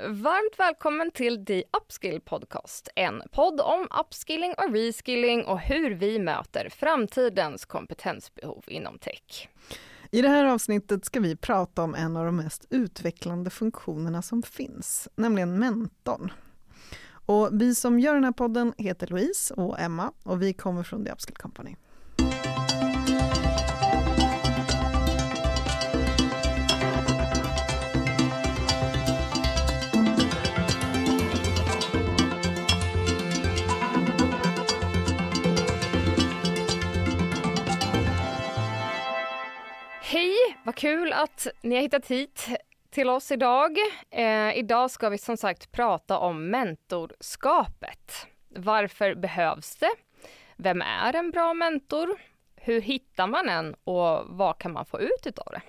Varmt välkommen till The Upskill Podcast, en podd om upskilling och reskilling och hur vi möter framtidens kompetensbehov inom tech. I det här avsnittet ska vi prata om en av de mest utvecklande funktionerna som finns, nämligen mentorn. Och vi som gör den här podden heter Louise och Emma och vi kommer från The Upskill Company. Vad kul att ni har hittat hit till oss idag. Eh, idag ska vi som sagt prata om mentorskapet. Varför behövs det? Vem är en bra mentor? Hur hittar man en och vad kan man få ut utav det?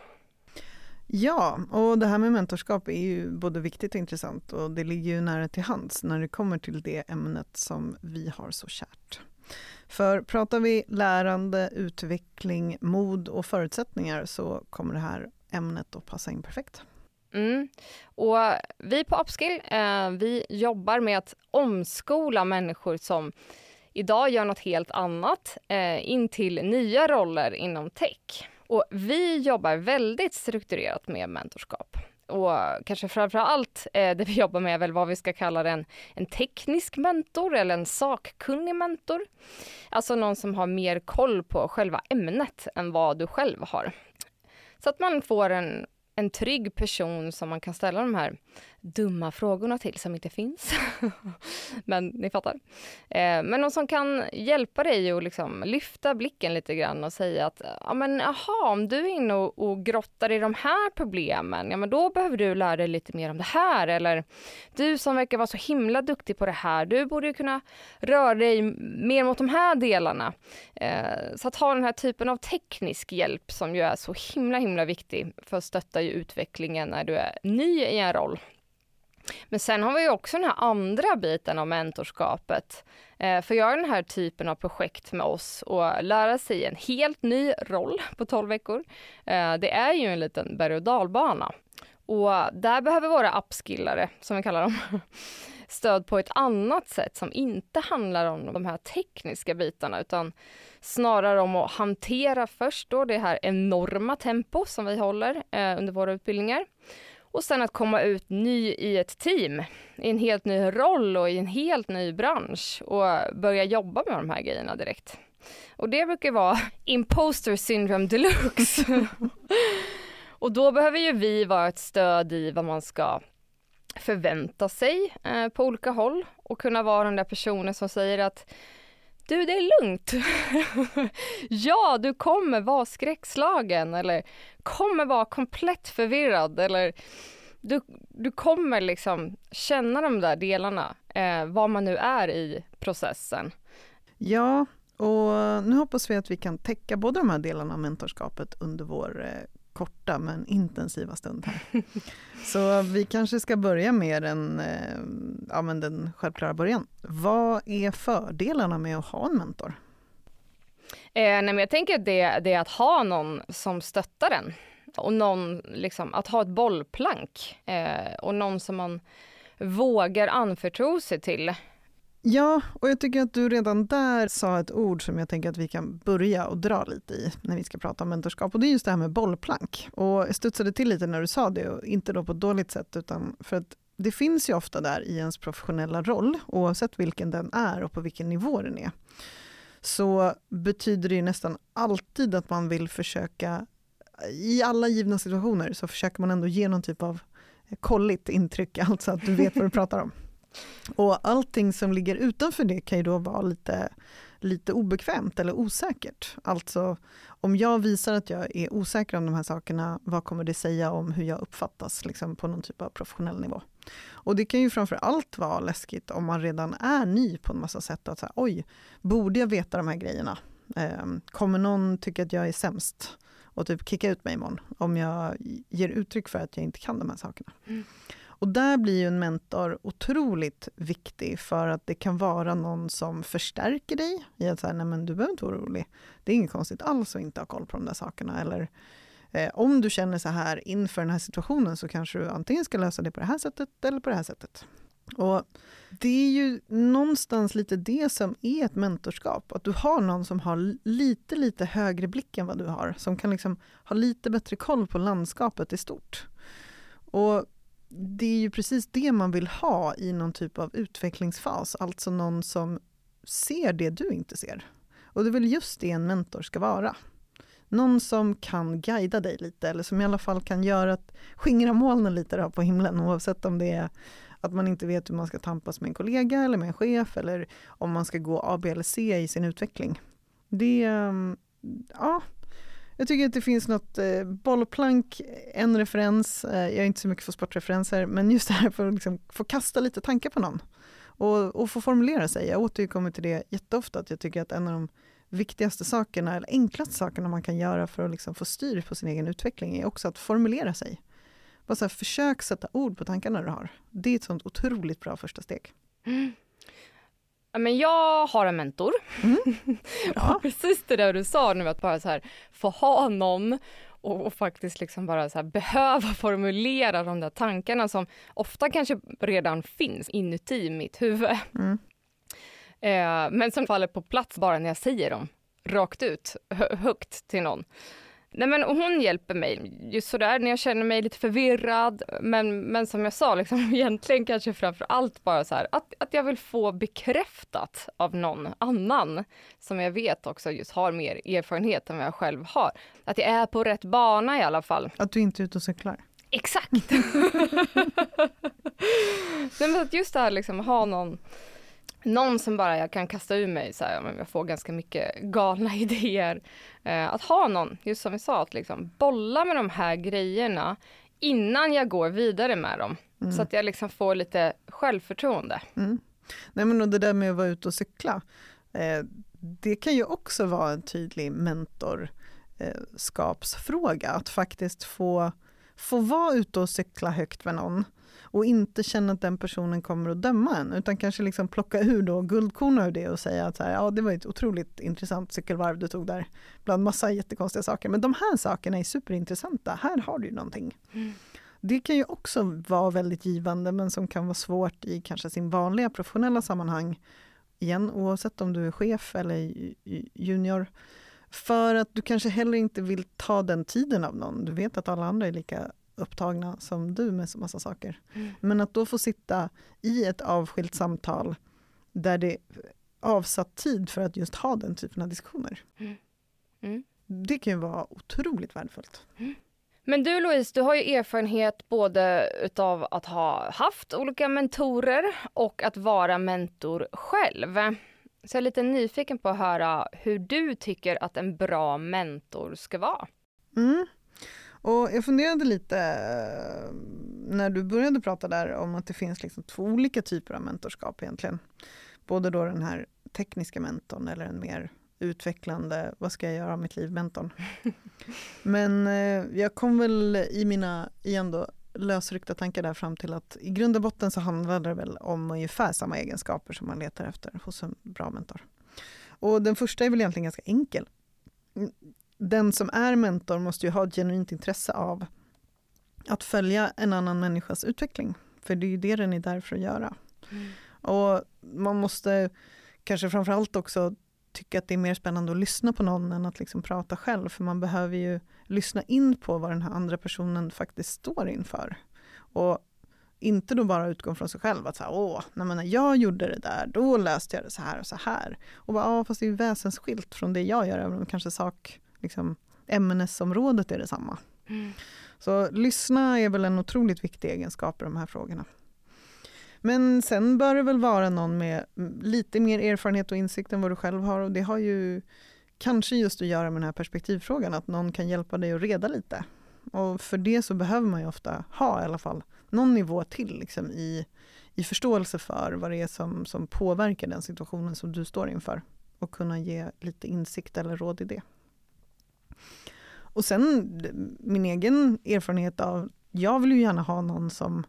Ja, och det här med mentorskap är ju både viktigt och intressant och det ligger ju nära till hands när det kommer till det ämnet som vi har så kärt. För pratar vi lärande, utveckling, mod och förutsättningar så kommer det här ämnet att passa in perfekt. Mm. Och vi på Upskill, eh, vi jobbar med att omskola människor som idag gör något helt annat eh, in till nya roller inom tech. Och vi jobbar väldigt strukturerat med mentorskap. Och kanske framför allt eh, det vi jobbar med är väl vad vi ska kalla en, en teknisk mentor eller en sakkunnig mentor. Alltså någon som har mer koll på själva ämnet än vad du själv har. Så att man får en en trygg person som man kan ställa de här dumma frågorna till som inte finns. men ni fattar. Eh, men någon som kan hjälpa dig att liksom lyfta blicken lite grann och säga att ja men aha, om du är inne och, och grottar i de här problemen, ja men då behöver du lära dig lite mer om det här. Eller du som verkar vara så himla duktig på det här, du borde ju kunna röra dig mer mot de här delarna. Eh, så att ha den här typen av teknisk hjälp som ju är så himla himla viktig för att stötta utvecklingen när du är ny i en roll. Men sen har vi ju också den här andra biten av mentorskapet. Eh, för att göra den här typen av projekt med oss och lära sig en helt ny roll på 12 veckor. Eh, det är ju en liten berg och dalbana. Och där behöver våra upskillare, som vi kallar dem, stöd på ett annat sätt som inte handlar om de här tekniska bitarna utan snarare om att hantera först då det här enorma tempo som vi håller eh, under våra utbildningar och sen att komma ut ny i ett team, i en helt ny roll och i en helt ny bransch och börja jobba med de här grejerna direkt. Och det brukar vara imposter syndrome deluxe. och då behöver ju vi vara ett stöd i vad man ska förvänta sig eh, på olika håll och kunna vara den där personen som säger att du, det är lugnt. ja, du kommer vara skräckslagen eller kommer vara komplett förvirrad eller du, du kommer liksom känna de där delarna, eh, vad man nu är i processen. Ja, och nu hoppas vi att vi kan täcka båda de här delarna av mentorskapet under vår eh, korta men intensiva stund här. Så vi kanske ska börja med den, eh, ja, men den självklara början. Vad är fördelarna med att ha en mentor? Eh, nej, men jag tänker att det, det är att ha någon som stöttar en och någon, liksom, att ha ett bollplank eh, och någon som man vågar anförtro sig till. Ja, och jag tycker att du redan där sa ett ord som jag tänker att vi kan börja och dra lite i när vi ska prata om mentorskap och det är just det här med bollplank. Och jag studsade till lite när du sa det och inte då på ett dåligt sätt utan för att det finns ju ofta där i ens professionella roll oavsett vilken den är och på vilken nivå den är så betyder det nästan alltid att man vill försöka i alla givna situationer så försöker man ändå ge någon typ av kolligt intryck, alltså att du vet vad du pratar om. Och allting som ligger utanför det kan ju då vara lite, lite obekvämt eller osäkert. Alltså om jag visar att jag är osäker om de här sakerna, vad kommer det säga om hur jag uppfattas liksom, på någon typ av professionell nivå? Och det kan ju framför allt vara läskigt om man redan är ny på en massa sätt. Att säga, oj, borde jag veta de här grejerna? Eh, kommer någon tycka att jag är sämst och typ kicka ut mig imorgon om jag ger uttryck för att jag inte kan de här sakerna? Mm. Och där blir ju en mentor otroligt viktig för att det kan vara någon som förstärker dig i att säga, nej men du behöver inte vara orolig. Det är inget konstigt alls att inte ha koll på de där sakerna. Eller Eh, om du känner så här inför den här situationen så kanske du antingen ska lösa det på det här sättet eller på det här sättet. Och det är ju någonstans lite det som är ett mentorskap, att du har någon som har lite, lite högre blick än vad du har, som kan liksom ha lite bättre koll på landskapet i stort. Och det är ju precis det man vill ha i någon typ av utvecklingsfas, alltså någon som ser det du inte ser. Och det är väl just det en mentor ska vara. Någon som kan guida dig lite, eller som i alla fall kan göra att skingra molnen lite på himlen, oavsett om det är att man inte vet hur man ska tampas med en kollega eller med en chef, eller om man ska gå A, B eller C i sin utveckling. Det, mm, ja, jag tycker att det finns något, eh, bollplank, en referens, eh, jag är inte så mycket för sportreferenser, men just det här för att liksom få kasta lite tankar på någon och, och få formulera sig. Jag återkommer till det jätteofta, att jag tycker att en av de viktigaste sakerna, eller enklaste sakerna man kan göra för att liksom få styr på sin egen utveckling, är också att formulera sig. Bara så här, försök sätta ord på tankarna du har. Det är ett sånt otroligt bra första steg. Mm. Men jag har en mentor. Mm. Ja. precis det där du sa nu, att bara så här, få ha någon och, och faktiskt liksom bara så här, behöva formulera de där tankarna som ofta kanske redan finns inuti mitt huvud. Mm. Eh, men som faller på plats bara när jag säger dem rakt ut, högt till någon. Nej, men hon hjälper mig just sådär när jag känner mig lite förvirrad. Men, men som jag sa, liksom, egentligen kanske framför allt bara så här, att, att jag vill få bekräftat av någon annan som jag vet också just har mer erfarenhet än vad jag själv har. Att jag är på rätt bana i alla fall. Att du inte är ute och cyklar? Exakt! Nej, men att just det här liksom ha någon någon som bara jag kan kasta ur mig, så här, jag får ganska mycket galna idéer. Eh, att ha någon, just som vi sa, att liksom bolla med de här grejerna innan jag går vidare med dem. Mm. Så att jag liksom får lite självförtroende. Mm. Nej men och det där med att vara ute och cykla, eh, det kan ju också vara en tydlig mentorskapsfråga, att faktiskt få, få vara ute och cykla högt med någon och inte känna att den personen kommer att döma en, utan kanske liksom plocka ur då guldkorn ur det och säga att så här, ja, det var ett otroligt intressant cykelvarv du tog där, bland massa jättekonstiga saker. Men de här sakerna är superintressanta, här har du ju någonting. Mm. Det kan ju också vara väldigt givande, men som kan vara svårt i kanske sin vanliga professionella sammanhang, igen oavsett om du är chef eller junior, för att du kanske heller inte vill ta den tiden av någon. Du vet att alla andra är lika upptagna som du med så massa saker. Mm. Men att då få sitta i ett avskilt samtal där det är avsatt tid för att just ha den typen av diskussioner. Mm. Mm. Det kan ju vara otroligt värdefullt. Mm. Men du Louise, du har ju erfarenhet både utav att ha haft olika mentorer och att vara mentor själv. Så jag är lite nyfiken på att höra hur du tycker att en bra mentor ska vara. Mm. Och jag funderade lite eh, när du började prata där om att det finns liksom två olika typer av mentorskap egentligen. Både då den här tekniska mentorn eller en mer utvecklande, vad ska jag göra av mitt liv, mentorn. Men eh, jag kom väl i mina, igen då, lösryckta tankar där fram till att i grund och botten så handlar det väl om ungefär samma egenskaper som man letar efter hos en bra mentor. Och den första är väl egentligen ganska enkel den som är mentor måste ju ha ett genuint intresse av att följa en annan människas utveckling. För det är ju det den är där för att göra. Mm. Och man måste kanske framförallt också tycka att det är mer spännande att lyssna på någon än att liksom prata själv. För man behöver ju lyssna in på vad den här andra personen faktiskt står inför. Och inte då bara utgå från sig själv, att så här, åh, när jag gjorde det där, då löste jag det så här och så här. Och bara, ja, fast det är väsensskilt från det jag gör, även om kanske sak liksom, ämnesområdet är detsamma. Mm. Så lyssna är väl en otroligt viktig egenskap i de här frågorna. Men sen bör det väl vara någon med lite mer erfarenhet och insikt än vad du själv har och det har ju kanske just att göra med den här perspektivfrågan, att någon kan hjälpa dig att reda lite. Och för det så behöver man ju ofta ha i alla fall någon nivå till liksom, i, i förståelse för vad det är som, som påverkar den situationen som du står inför och kunna ge lite insikt eller råd i det. Och sen min egen erfarenhet av, jag vill ju gärna ha någon som,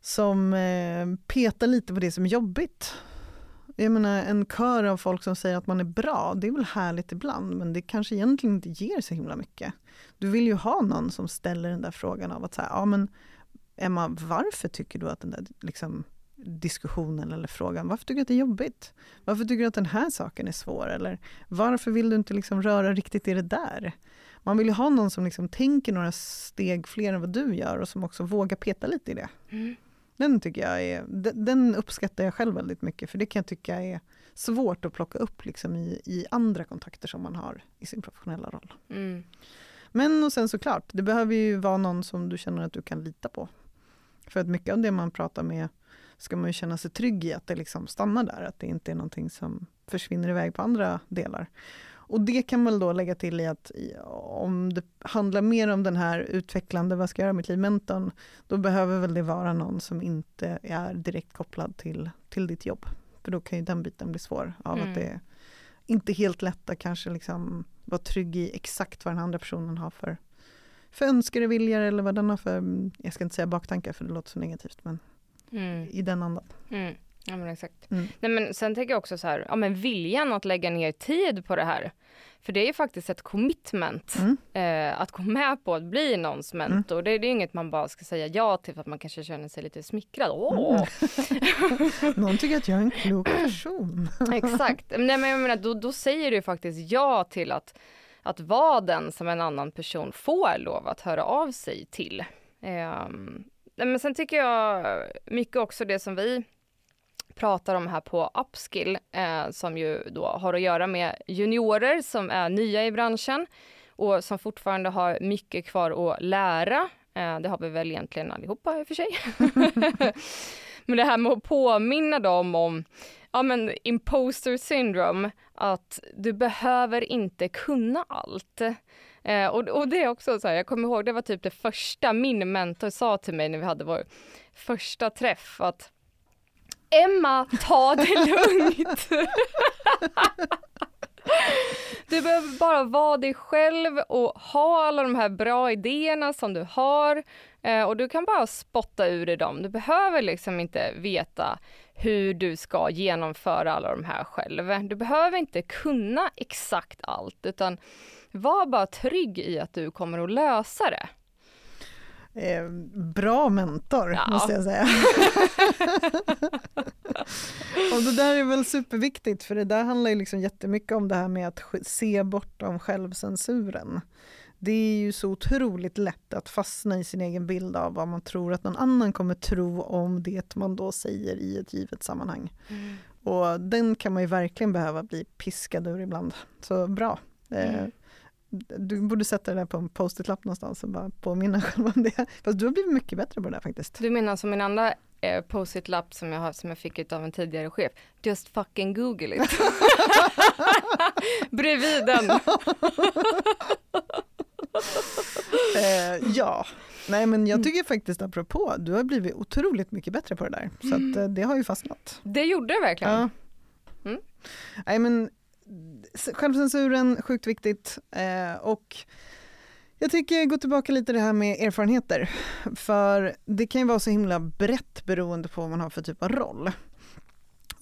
som eh, petar lite på det som är jobbigt. Jag menar en kör av folk som säger att man är bra, det är väl härligt ibland men det kanske egentligen inte ger så himla mycket. Du vill ju ha någon som ställer den där frågan av att säga, ja men Emma, varför tycker du att den där liksom, diskussionen eller frågan, varför tycker du att det är jobbigt? Varför tycker du att den här saken är svår? Eller varför vill du inte liksom röra riktigt i det där? Man vill ju ha någon som liksom tänker några steg fler än vad du gör och som också vågar peta lite i det. Mm. Den tycker jag är, den uppskattar jag själv väldigt mycket för det kan jag tycka är svårt att plocka upp liksom i, i andra kontakter som man har i sin professionella roll. Mm. Men och sen såklart, det behöver ju vara någon som du känner att du kan lita på. För att mycket av det man pratar med ska man ju känna sig trygg i att det liksom stannar där, att det inte är någonting som försvinner iväg på andra delar. Och det kan man då lägga till i att om det handlar mer om den här utvecklande, vad ska jag göra mitt liv, mentorn, då behöver väl det vara någon som inte är direkt kopplad till, till ditt jobb. För då kan ju den biten bli svår av mm. att det är inte helt lätt att kanske liksom vara trygg i exakt vad den andra personen har för, för önskar och viljor eller vad den har för, jag ska inte säga baktankar för det låter så negativt, men mm. i den andan. Mm. Ja men exakt. Mm. Nej men sen tänker jag också så här, ja men viljan att lägga ner tid på det här. För det är ju faktiskt ett commitment mm. eh, att gå med på att bli någons mm. mentor. Mm. Det, det, är inget man bara ska säga ja till för att man kanske känner sig lite smickrad. Åh! Mm. Någon tycker att jag är en klok person. exakt. Nej men jag menar, då, då säger du faktiskt ja till att, att vara den som en annan person får lov att höra av sig till. Eh, men sen tycker jag mycket också det som vi pratar om här på Upskill, eh, som ju då har att göra med juniorer som är nya i branschen och som fortfarande har mycket kvar att lära. Eh, det har vi väl egentligen allihopa i och för sig. men det här med att påminna dem om ja, men imposter syndrome, att du behöver inte kunna allt. Eh, och, och, det är också så här, jag kommer ihåg, det var typ det första min mentor sa till mig när vi hade vår första träff, att Emma, ta det lugnt. Du behöver bara vara dig själv och ha alla de här bra idéerna som du har eh, och du kan bara spotta ur dig dem. Du behöver liksom inte veta hur du ska genomföra alla de här själv. Du behöver inte kunna exakt allt utan var bara trygg i att du kommer att lösa det. Eh, bra mentor, ja. måste jag säga. och det där är väl superviktigt, för det där handlar ju liksom jättemycket om det här med att se bortom självcensuren. Det är ju så otroligt lätt att fastna i sin egen bild av vad man tror att någon annan kommer tro om det man då säger i ett givet sammanhang. Mm. Och den kan man ju verkligen behöva bli piskad ur ibland. Så bra. Eh, mm du borde sätta det där på en post-it-lapp någonstans och bara påminna själv om det. Fast du har blivit mycket bättre på det där faktiskt. Du menar som min andra eh, post-it-lapp som jag har som jag fick av en tidigare chef. Just fucking google it. Bredvid den. eh, ja, nej men jag tycker faktiskt apropå, du har blivit otroligt mycket bättre på det där. Så att, eh, det har ju fastnat. Det gjorde det verkligen. Ja. Mm. Nej men självcensuren, sjukt viktigt. Eh, och jag tycker gå tillbaka lite det här med erfarenheter. För det kan ju vara så himla brett beroende på vad man har för typ av roll.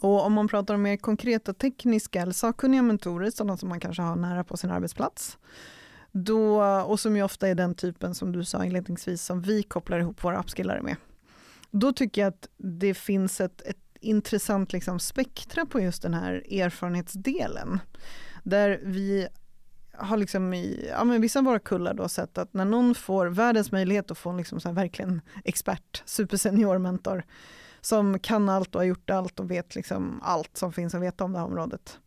Och om man pratar om mer konkreta tekniska eller sakkunniga mentorer, sådana som man kanske har nära på sin arbetsplats, då, och som ju ofta är den typen som du sa inledningsvis som vi kopplar ihop våra upskillare med. Då tycker jag att det finns ett, ett intressant liksom spektra på just den här erfarenhetsdelen. Där vi har liksom i ja, men vissa av våra kullar då sett att när någon får världens möjlighet att få en liksom så här verkligen expert, supersenior mentor som kan allt och har gjort allt och vet liksom allt som finns att veta om det här området.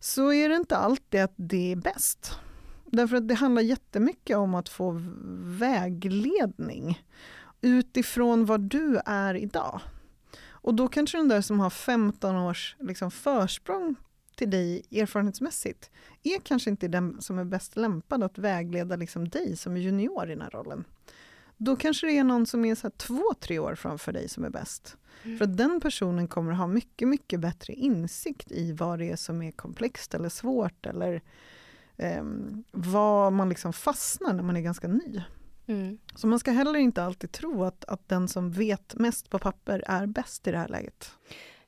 Så är det inte alltid att det är bäst. Därför att det handlar jättemycket om att få vägledning utifrån vad du är idag. Och då kanske den där som har 15 års liksom försprång till dig erfarenhetsmässigt är kanske inte den som är bäst lämpad att vägleda liksom dig som är junior i den här rollen. Då kanske det är någon som är så två, tre år framför dig som är bäst. Mm. För att den personen kommer ha mycket, mycket bättre insikt i vad det är som är komplext eller svårt eller eh, vad man liksom fastnar när man är ganska ny. Mm. Så man ska heller inte alltid tro att, att den som vet mest på papper är bäst i det här läget.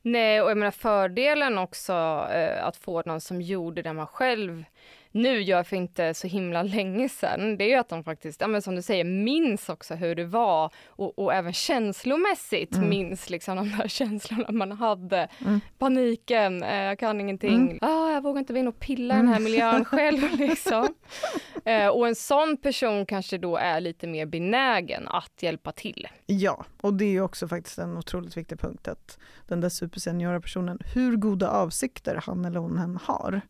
Nej, och jag menar fördelen också eh, att få någon som gjorde det man själv nu gör för inte så himla länge sedan, det är ju att de faktiskt, ja men som du säger, minns också hur det var och, och även känslomässigt mm. minns liksom de där känslorna man hade. Mm. Paniken, eh, jag kan ingenting, mm. ah, jag vågar inte vara inne och pilla i den här mm. miljön själv liksom. Eh, och en sån person kanske då är lite mer benägen att hjälpa till. Ja, och det är också faktiskt en otroligt viktig punkt att den där superseniora personen, hur goda avsikter han eller hon än har,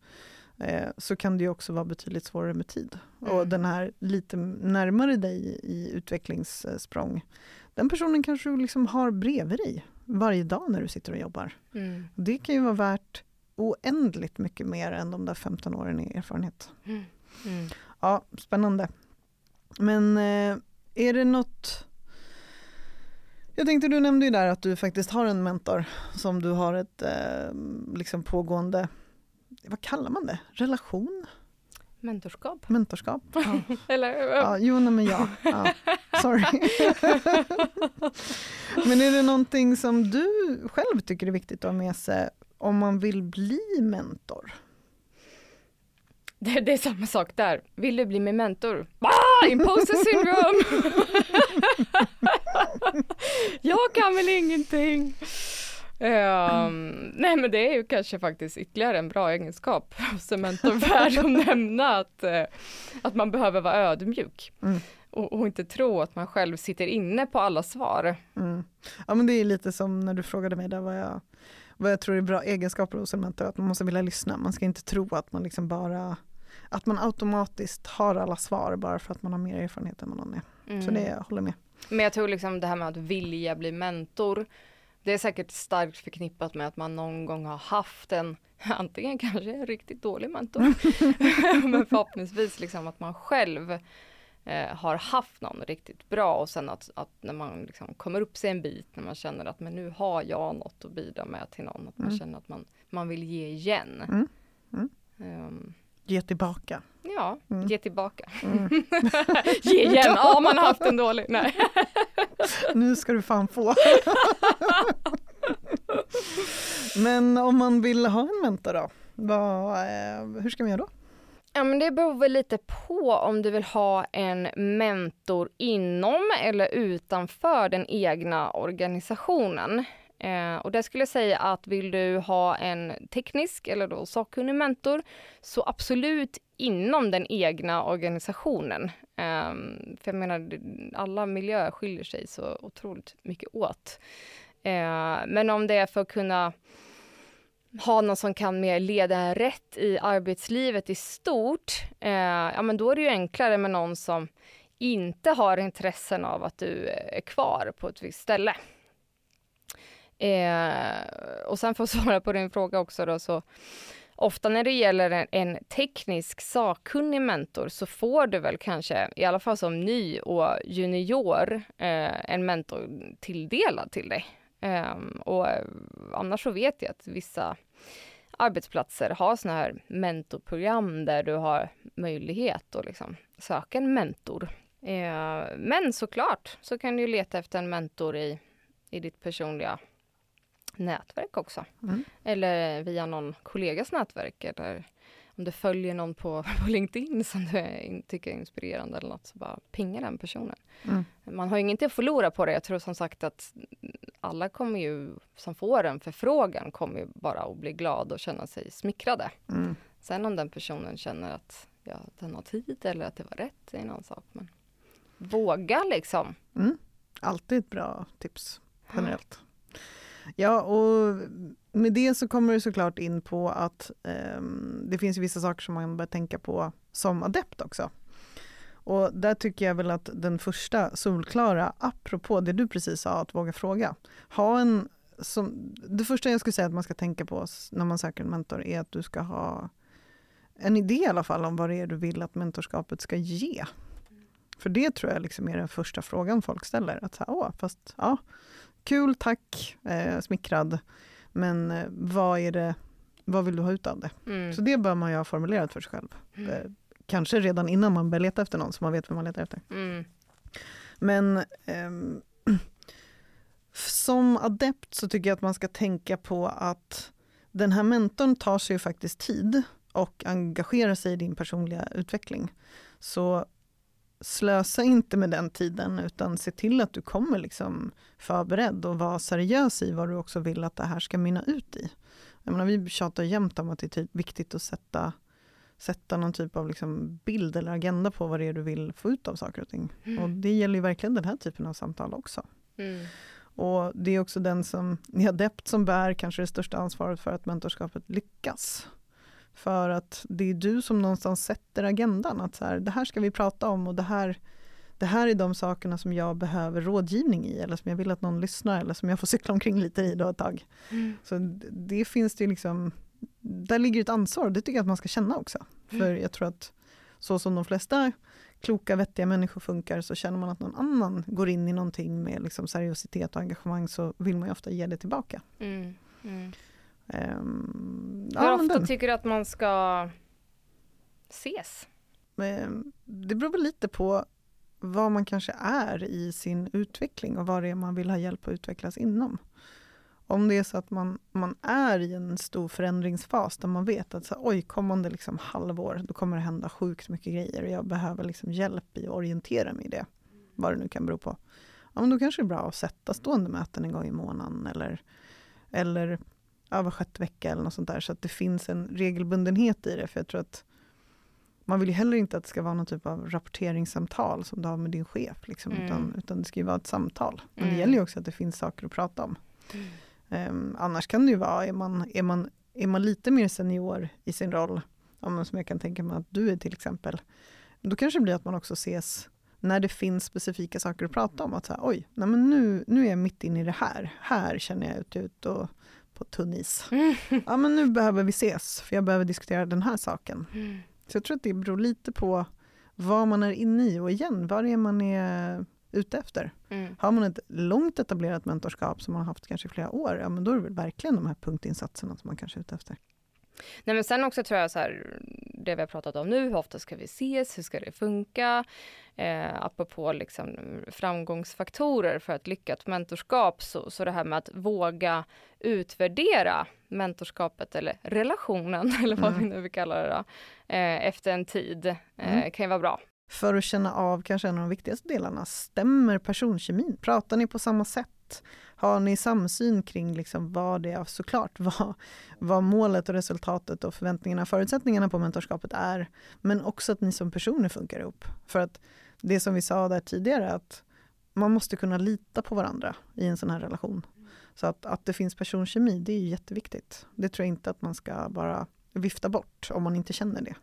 eh, så kan det också vara betydligt svårare med tid. Mm. Och den här lite närmare dig i utvecklingssprång, den personen kanske du liksom har bredvid dig varje dag när du sitter och jobbar. Mm. Det kan ju vara värt oändligt mycket mer än de där 15 åren i erfarenhet. Mm. mm. Ja, spännande. Men eh, är det något jag tänkte, du nämnde ju där att du faktiskt har en mentor som du har ett eh, liksom pågående vad kallar man det, relation? Mentorskap. Mentorskap. Ja. Eller, ja, jo, nej, men ja. ja. Sorry. men är det någonting som du själv tycker är viktigt att ha med sig om man vill bli mentor? Det, det är samma sak där. Vill du bli min mentor? Ah, imposter syndrome! jag kan väl ingenting. Um, nej men det är ju kanske faktiskt ytterligare en bra egenskap hos en mentor värd att nämna att, uh, att man behöver vara ödmjuk. Mm. Och, och, inte tro att man själv sitter inne på alla svar. Mm. Ja men det är lite som när du frågade mig där vad jag, vad jag tror är bra egenskaper hos en mentor, att man måste vilja lyssna. Man ska inte tro att man liksom bara att man automatiskt har alla svar bara för att man har mer erfarenhet än vad någon är. Mm. Så det jag håller med. Men jag tror liksom det här med att vilja bli mentor det är säkert starkt förknippat med att man någon gång har haft en, antingen kanske en riktigt dålig mentor, men förhoppningsvis liksom att man själv eh, har haft någon riktigt bra och sen att, att när man liksom kommer upp sig en bit, när man känner att men nu har jag något att bidra med till någon, att man mm. känner att man, man vill ge igen. Mm. Mm. Um, ge tillbaka. Ja, mm. ge tillbaka. Mm. ge igen, ja man har haft en dålig. Nej. nu ska du fan få. Men om man vill ha en mentor då, vad, eh, hur ska man göra då? Ja, men det beror väl lite på om du vill ha en mentor inom eller utanför den egna organisationen. Eh, och där skulle jag säga att vill du ha en teknisk eller då sakkunnig mentor så absolut inom den egna organisationen. Eh, för jag menar, alla miljöer skiljer sig så otroligt mycket åt. Eh, men om det är för att kunna ha någon som kan mer leda rätt i arbetslivet i stort, eh, ja men då är det ju enklare med någon som inte har intressen av att du är kvar på ett visst ställe. Eh, och sen för att svara på din fråga också då, så ofta när det gäller en, en, teknisk sakkunnig mentor så får du väl kanske, i alla fall som ny och junior, eh, en mentor tilldelad till dig. Um, och annars så vet jag att vissa arbetsplatser har såna här mentorprogram där du har möjlighet att liksom söka en mentor. Uh, men såklart så kan du leta efter en mentor i, i ditt personliga nätverk också. Mm. Eller via någon kollegas nätverk eller om du följer någon på, på LinkedIn som du tycker är inspirerande eller något så bara pinga den personen. Mm. Man har ju ingenting att förlora på det. Jag tror som sagt att alla kommer ju, som får en förfrågan, kommer ju bara att bli glada och känna sig smickrade. Mm. Sen om den personen känner att ja, den har tid eller att det var rätt, är en annan sak. Men våga liksom. Mm. Alltid ett bra tips, generellt. Ja, och med det så kommer du såklart in på att eh, det finns vissa saker som man bör tänka på som adept också. Och där tycker jag väl att den första solklara, apropå det du precis sa, att våga fråga. Ha en, som, det första jag skulle säga att man ska tänka på när man söker en mentor är att du ska ha en idé i alla fall om vad det är du vill att mentorskapet ska ge. För det tror jag liksom är den första frågan folk ställer. Att så här, Åh, fast, ja, kul, tack, eh, smickrad. Men eh, vad är det, vad vill du ha ut av det? Mm. Så det bör man ju ha formulerat för sig själv. Mm. Eh, kanske redan innan man börjar leta efter någon, så man vet vad man letar efter. Mm. Men eh, som adept så tycker jag att man ska tänka på att den här mentorn tar sig ju faktiskt tid och engagerar sig i din personliga utveckling. Så slösa inte med den tiden utan se till att du kommer liksom förberedd och vara seriös i vad du också vill att det här ska mynna ut i. Jag menar, vi tjatar jämt om att det är typ viktigt att sätta, sätta någon typ av liksom bild eller agenda på vad det är du vill få ut av saker och ting. Mm. Och det gäller ju verkligen den här typen av samtal också. Mm. Och det är också den som är adept som bär kanske det största ansvaret för att mentorskapet lyckas. För att det är du som någonstans sätter agendan. Att så här, det här ska vi prata om och det här, det här är de sakerna som jag behöver rådgivning i eller som jag vill att någon lyssnar eller som jag får cykla omkring lite i då ett tag. Mm. Så det finns det liksom, där ligger ett ansvar det tycker jag att man ska känna också. Mm. För jag tror att så som de flesta kloka, vettiga människor funkar så känner man att någon annan går in i någonting med liksom seriositet och engagemang så vill man ju ofta ge det tillbaka. Mm. Um, Hur ja, ofta tycker du att man ska ses? Um, det beror väl lite på vad man kanske är i sin utveckling och vad det är man vill ha hjälp att utvecklas inom. Om det är så att man, man är i en stor förändringsfas där man vet att så, oj, kommande liksom halvår, då kommer det hända sjukt mycket grejer och jag behöver liksom hjälp i att orientera mig i det. Vad det nu kan bero på. Ja, men då kanske det är bra att sätta stående möten en gång i månaden eller, eller ja, var sjätte vecka eller något sånt där. Så att det finns en regelbundenhet i det. För jag tror att man vill ju heller inte att det ska vara någon typ av rapporteringssamtal som du har med din chef. Liksom, mm. utan, utan det ska ju vara ett samtal. Men mm. det gäller ju också att det finns saker att prata om. Mm. Um, annars kan det ju vara, är man, är, man, är man lite mer senior i sin roll, ja, som jag kan tänka mig att du är till exempel, då kanske det blir att man också ses när det finns specifika saker att prata om. Att säga, oj, nej men nu, nu är jag mitt inne i det här. Här känner jag ut, ut och på tunn is. Mm. Ja men nu behöver vi ses, för jag behöver diskutera den här saken. Mm. Så jag tror att det beror lite på vad man är inne i och igen, vad det är man är ute efter. Mm. Har man ett långt etablerat mentorskap som man har haft kanske i flera år, ja men då är det verkligen de här punktinsatserna som man kanske är ute efter. Nej men sen också tror jag så här, det vi har pratat om nu, hur ofta ska vi ses, hur ska det funka? Eh, apropå liksom framgångsfaktorer för ett lyckat mentorskap, så, så det här med att våga utvärdera mentorskapet eller relationen, eller vad mm. vi nu vill kalla det, då, eh, efter en tid, eh, mm. kan ju vara bra. För att känna av kanske en av de viktigaste delarna, stämmer personkemin? Pratar ni på samma sätt? Har ni samsyn kring liksom vad det är, såklart, vad, vad målet och resultatet och förväntningarna och förutsättningarna på mentorskapet är, men också att ni som personer funkar ihop. För att det som vi sa där tidigare, att man måste kunna lita på varandra i en sån här relation. Så att, att det finns personkemi, det är jätteviktigt. Det tror jag inte att man ska bara vifta bort om man inte känner det.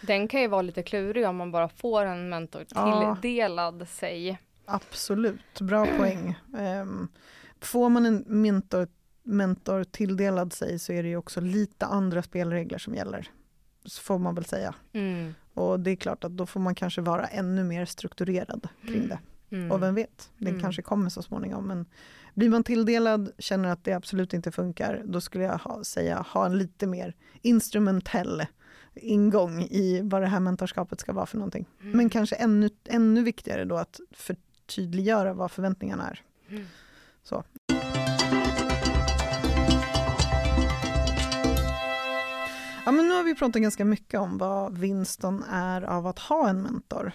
Den kan ju vara lite klurig om man bara får en mentor tilldelad ja, sig. Absolut, bra poäng. Um, får man en mentor, mentor tilldelad sig så är det ju också lite andra spelregler som gäller. Så får man väl säga. Mm. Och det är klart att då får man kanske vara ännu mer strukturerad kring mm. det. Mm. Och vem vet, den mm. kanske kommer så småningom. Men blir man tilldelad, känner att det absolut inte funkar, då skulle jag ha, säga ha en lite mer instrumentell ingång i vad det här mentorskapet ska vara för någonting. Mm. Men kanske ännu, ännu viktigare då att förtydliggöra vad förväntningarna är. Så. Ja, men nu har vi pratat ganska mycket om vad vinsten är av att ha en mentor.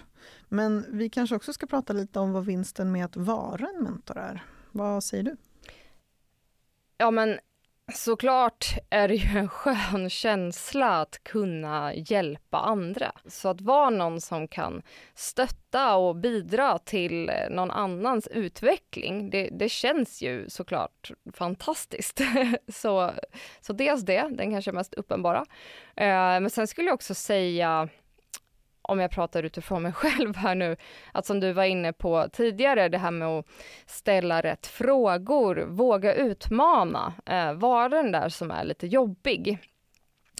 Men vi kanske också ska prata lite om vad vinsten med att vara en mentor är. Vad säger du? Ja, men såklart är det ju en skön känsla att kunna hjälpa andra. Så att vara någon som kan stötta och bidra till någon annans utveckling, det, det känns ju såklart fantastiskt. så, så dels det, den kanske mest uppenbara. Eh, men sen skulle jag också säga om jag pratar utifrån mig själv här nu, att som du var inne på tidigare, det här med att ställa rätt frågor, våga utmana, eh, vara den där som är lite jobbig.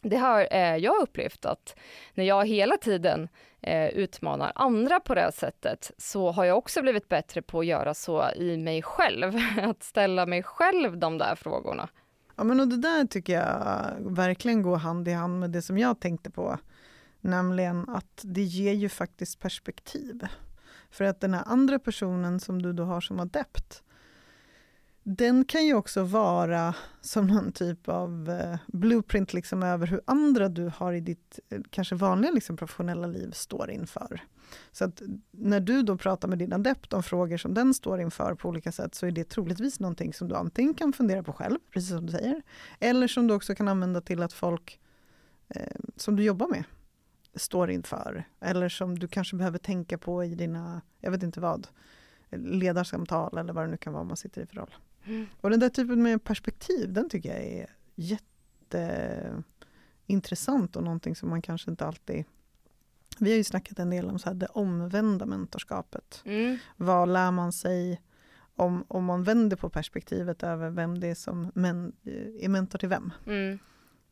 Det har eh, jag upplevt att när jag hela tiden eh, utmanar andra på det här sättet så har jag också blivit bättre på att göra så i mig själv, att ställa mig själv de där frågorna. Ja men och det där tycker jag verkligen går hand i hand med det som jag tänkte på Nämligen att det ger ju faktiskt perspektiv. För att den här andra personen som du då har som adept, den kan ju också vara som någon typ av eh, blueprint liksom över hur andra du har i ditt eh, kanske vanliga liksom, professionella liv står inför. Så att när du då pratar med din adept om frågor som den står inför på olika sätt så är det troligtvis någonting som du antingen kan fundera på själv, precis som du säger, eller som du också kan använda till att folk eh, som du jobbar med står inför, eller som du kanske behöver tänka på i dina, jag vet inte vad, ledarsamtal eller vad det nu kan vara man sitter i för roll. Mm. Och den där typen med perspektiv, den tycker jag är jätteintressant och någonting som man kanske inte alltid vi har ju snackat en del om så här det omvända mentorskapet. Mm. Vad lär man sig om, om man vänder på perspektivet över vem det är som men, är mentor till vem. Mm.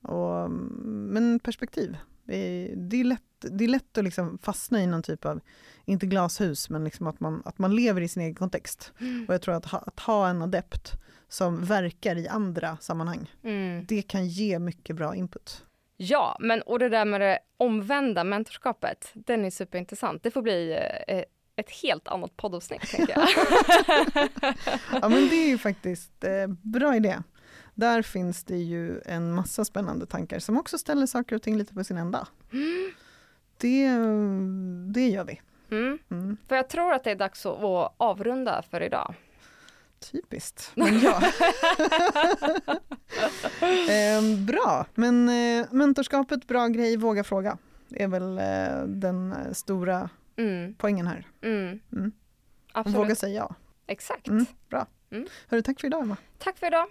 Och, men perspektiv, det är, det är lätt, det är lätt att liksom fastna i någon typ av, inte glashus, men liksom att, man, att man lever i sin egen kontext. Mm. Och jag tror att ha, att ha en adept som verkar i andra sammanhang, mm. det kan ge mycket bra input. Ja, men och det där med det omvända mentorskapet, den är superintressant. Det får bli eh, ett helt annat poddavsnitt, tänker jag. ja, men det är ju faktiskt eh, bra idé. Där finns det ju en massa spännande tankar som också ställer saker och ting lite på sin ända. Mm. Det, det gör vi. Mm. Mm. För jag tror att det är dags att avrunda för idag. Typiskt, men ja. eh, bra, men eh, mentorskapet, bra grej, våga fråga. är väl eh, den stora mm. poängen här. Mm. Mm. Våga säga ja. Exakt. Mm, bra. Mm. Hörru, tack för idag Emma. Tack för idag.